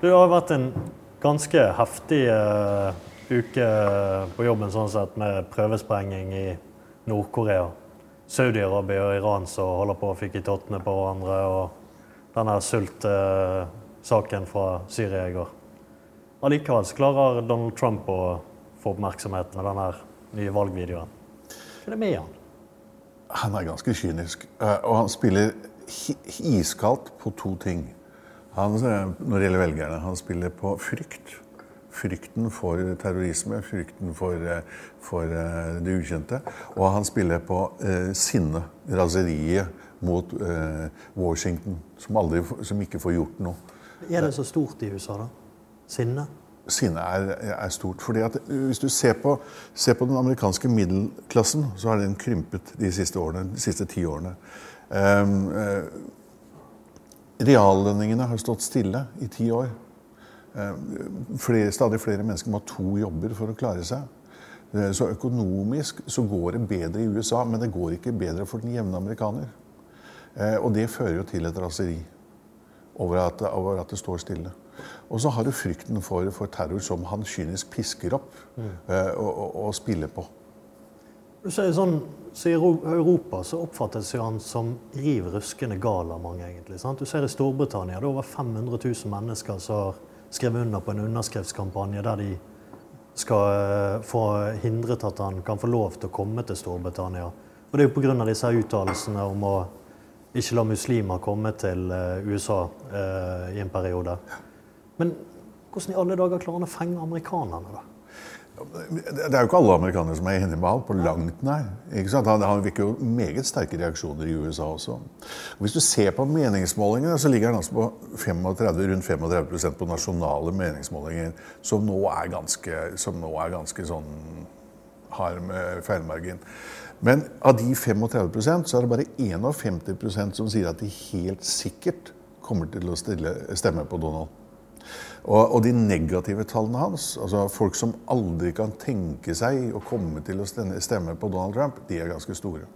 Det har vært en ganske heftig uh, uke på jobben sånn sett, med prøvesprenging i Nord-Korea. Saudi-Arabia og Iran som holder på å fikke i tottene på hverandre. Og denne sultsaken uh, fra Syria i går. Allikevel klarer Donald Trump å få oppmerksomhet med denne nye valgvideoen. Hva er det med han? Han er ganske kynisk. Eh, og han spiller iskaldt på to ting. Han, eh, når det gjelder velgerne. Han spiller på frykt. Frykten for terrorisme, frykten for, eh, for det ukjente. Og han spiller på eh, sinne, raseriet mot eh, Washington, som, aldri, som ikke får gjort noe. Er det så stort i USA, da? Sinne? Sinne er, er, stort. fordi at Hvis du ser på, ser på, den amerikanske middelklassen, så har den krympet de siste, årene, de siste ti årene. Um, uh, reallønningene har stått stille i ti år. Um, flere, stadig flere mennesker må ha to jobber for å klare seg. Uh, så økonomisk så går det bedre i USA, men det går ikke bedre for den jevne amerikaner. Uh, og det fører jo til et raseri over at, over at det står stille. Og så har du frykten for, for, terror som han kynisk pisker opp mm. og, og, og, spiller på. Du jeg sånn, så I Europa så oppfattes han som riv ruskende gal av mange. egentlig. Sant? Du ser I Storbritannia det er over 500 000 mennesker som har skrevet under på en underskriftskampanje der de skal uh, få hindret at han kan få lov til å komme til Storbritannia. Og Det er jo pga. disse uttalelsene om å ikke la muslimer komme til uh, USA i en periode. Men hvordan i alle dager klarer han å fenge amerikanerne, da? Det er jo ikke alle amerikanere som er enige med ham, på langt nær. Han, vekker jo meget sterke reaksjoner i USA også. Hvis du ser på meningsmålingene, så ligger han altså på 35, rundt 35% på nasjonale meningsmålinger, som nå er ganske, nå er ganske sånn har med feilmargin. Men av de 35% så er det bare 51% som sier at de helt sikkert kommer til å stille, stemme på Donald. Og, og, de negative tallene hans, altså folk som aldri kan tenke seg å komme til å stemme på Donald Trump, de er ganske store.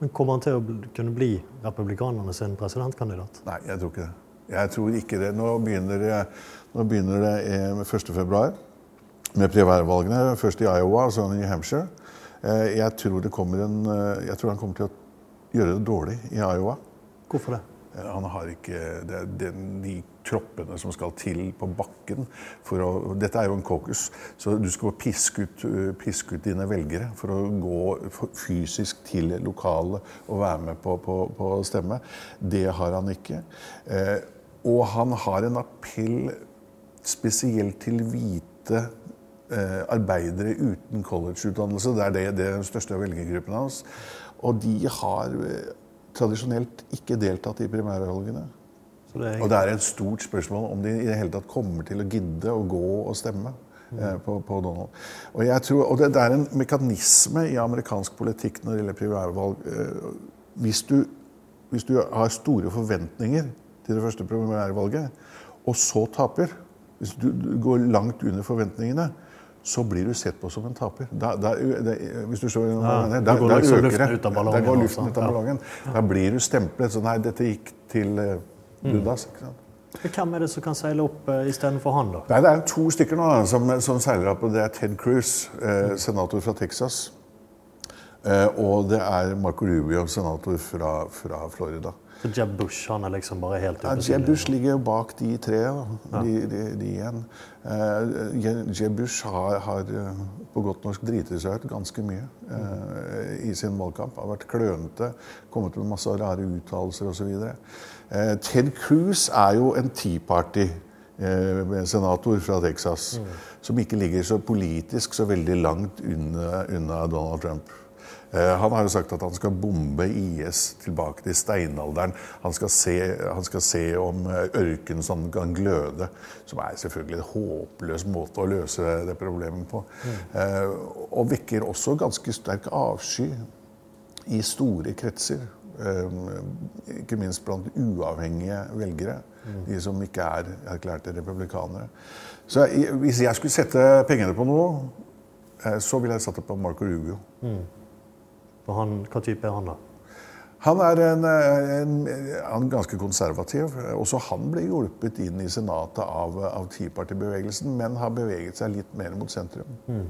Men Kommer han til å kunne bli republikanernes presidentkandidat? Nei, jeg tror ikke det. Jeg tror ikke det. Nå begynner det, nå begynner det 1.2. med primærvalgene. Først i Iowa så i New Hampshire. Eh, jeg tror, en, eh, jeg tror han kommer til å gjøre det dårlig i Iowa. Hvorfor det? Han har ikke det, det, de troppene som skal til på bakken. For å, dette er jo en caucus, så du skal piske ut, piske ut dine velgere for å gå fysisk til lokalet og være med på, på, stemme. Det har han ikke. Eh, og han har en appell spesielt til hvite eh, arbeidere uten collegeutdannelse. Det er det, det er den største velgergruppen hans. Og de har tradisjonelt ikke deltatt i primærvalgene. Det og det er et stort spørsmål om de i det hele tatt kommer til å gidde å gå og stemme mm. eh, på, på, Donald. Og, tror, og det, det, er en mekanisme i amerikansk politikk når det gjelder primærvalg. Eh, hvis, du, hvis, du, har store forventninger til det første primærvalget, og så taper Hvis du, du går langt under forventningene, så blir du sett på som en taper. Da, da, da, hvis du ser, ja, der, da, går liksom luften ut av ballongen. Da går luften ut av ballongen. Da blir du stemplet. Så nei, dette gikk til uh, Dudas. ikke sant? Hvem er det som kan seile opp uh, istedenfor han, da? Nei, Det er to stykker nå som, som seiler opp. og Det er Ted Cruz, eh, senator fra Texas. Eh, og det er Marco Rubio, senator fra, fra Florida. Så Jeb Bush han er liksom bare helt ja, Jeb Bush ligger bak de tre. Da. De, de, de igjen. Uh, Jeb Bush har, har, eh, på godt norsk driti seg ut ganske mye uh, i sin valgkamp. Har vært klønete, kommet med masse rare uttalelser osv. Uh, Ted Cruz er jo en Tea Party-senator fra Texas. Mm. Som ikke ligger så politisk så veldig langt unna, unna Donald Trump. Eh, han har jo sagt at han skal bombe IS tilbake til steinalderen. Han skal se, han skal se om eh, ørkenen sånn kan gløde. Som er selvfølgelig en håpløs måte å løse det problemet på. Mm. Og vekker også ganske sterk avsky i store kretser. Ikke minst blant uavhengige velgere. De som ikke er erklærte republikanere. Så hvis jeg skulle sette pengene på noe, så ville jeg satt det på Marco Rubio. Mm. Han, hva type er han, da? Han er en, en, en, ganske konservativ. Også han ble hjulpet inn i Senatet av, av Tea men har beveget seg litt mer mot sentrum. Mm.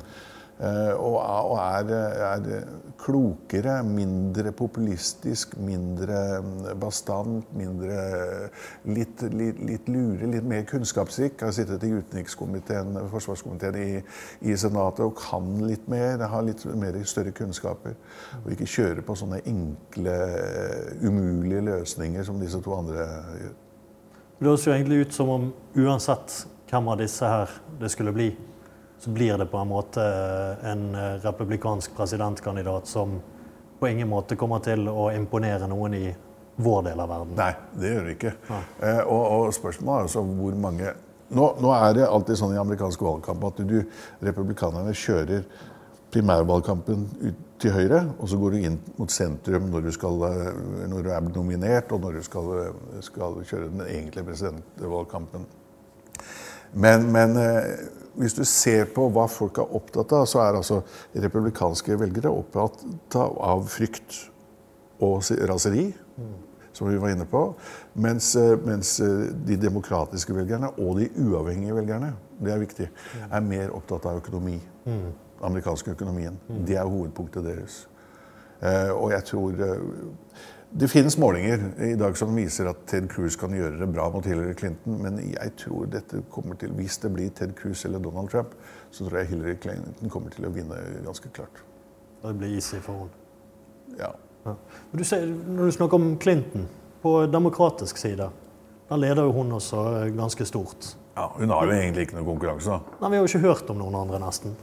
Uh, og, er, er, klokere, mindre populistisk, mindre mm, bastant, mindre litt, litt, litt, lure, litt mer kunnskapsrik. Har sittet i utenrikskomiteen, forsvarskomiteen i, i, Senatet og kan litt mer. Har litt mer større kunnskaper. Og ikke kjøre på sånne enkle, umulige løsninger som disse to andre gjør. Det høres jo egentlig ut som om uansett hvem av disse her det skulle bli, så blir det på en måte en eh, republikansk presidentkandidat som på ingen måte kommer til å imponere noen i vår del av verden. Nei, det gjør det ikke. Eh, og, og, spørsmålet er altså hvor mange nå, nå, er det alltid sånn i amerikansk valgkamp at du, republikanerne kjører primærvalgkampen ut til høyre, og så går du inn mot sentrum når du, skal, eh, når du er nominert, og når du skal, skal kjøre den egentlige presidentvalgkampen. Men, men hvis du ser på hva folk er opptatt av, så er altså republikanske velgere opptatt av frykt og raseri, som vi var inne på. Mens, eh, mens, eh, de demokratiske velgerne og de uavhengige velgerne, det er viktig, er mer opptatt av økonomi. Den amerikanske økonomien. Det er hovedpunktet deres. Eh, og jeg tror det finnes målinger i dag som viser at Ted Cruz kan gjøre det bra mot Hillary Clinton, men jeg tror dette kommer til Hvis det blir Ted Cruz eller Donald Trump, så tror jeg Hillary Clinton kommer til å vinne ganske klart. Det blir easy for henne. Ja. ja. Du ser, når du snakker om Clinton, på demokratisk side, da leder jo hun også ganske stort. Ja, Hun har jo egentlig ikke noen konkurranse. da. Nei, Vi har jo ikke hørt om noen andre, nesten.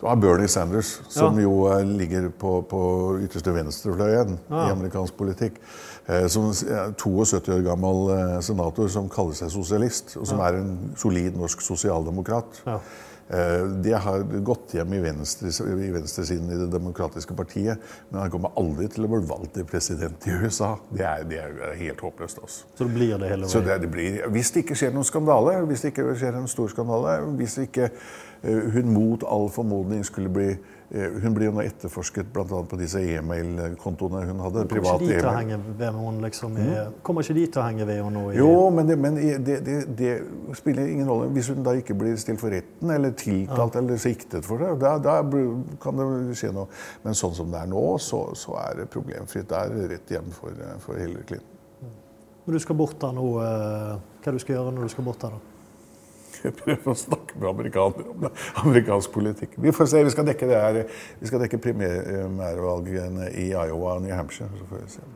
Du har Bernie Sanders, som ja. jo eh, ligger på, på ytterste venstrefløyen ja. i amerikansk politikk. Eh, som 72 år gammel eh, senator som kaller seg sosialist, og som ja. er en solid norsk sosialdemokrat. Det har gått hjem i, venstre, i venstresiden i Det demokratiske partiet, men han kommer aldri til å bli valgt til president i USA. Det er, det er helt håpløst. Altså. Så det blir det hele veien? Det, det blir, hvis det ikke skjer noen skandale, hvis det ikke skjer en stor skandale, hvis ikke Eh, hun mot all formodning skulle bli eh, Hun blir jo nå etterforsket bl.a. på disse e-mail-kontoene hun hadde. Kommer ikke henne liksom, mm. Kommer ikke de til å henge ved henne nå? Jo, men, det, men det, det, det, spiller ingen rolle. Hvis hun da ikke blir stilt for retten eller tiltalt ja. eller siktet for det, da, da, kan det skje noe. Men sånn som det er nå, så, så er det problemfritt. Det er rett hjem for, for Hillary Clinton. Men du skal bort da nå, eh, hva du skal gjøre når du skal bort der da? Prøve å snakke med amerikanere om det. amerikansk politikk. Vi får se, vi skal dekke, det dekke primærvalgene i Iowa og New Hampshire. så får vi se.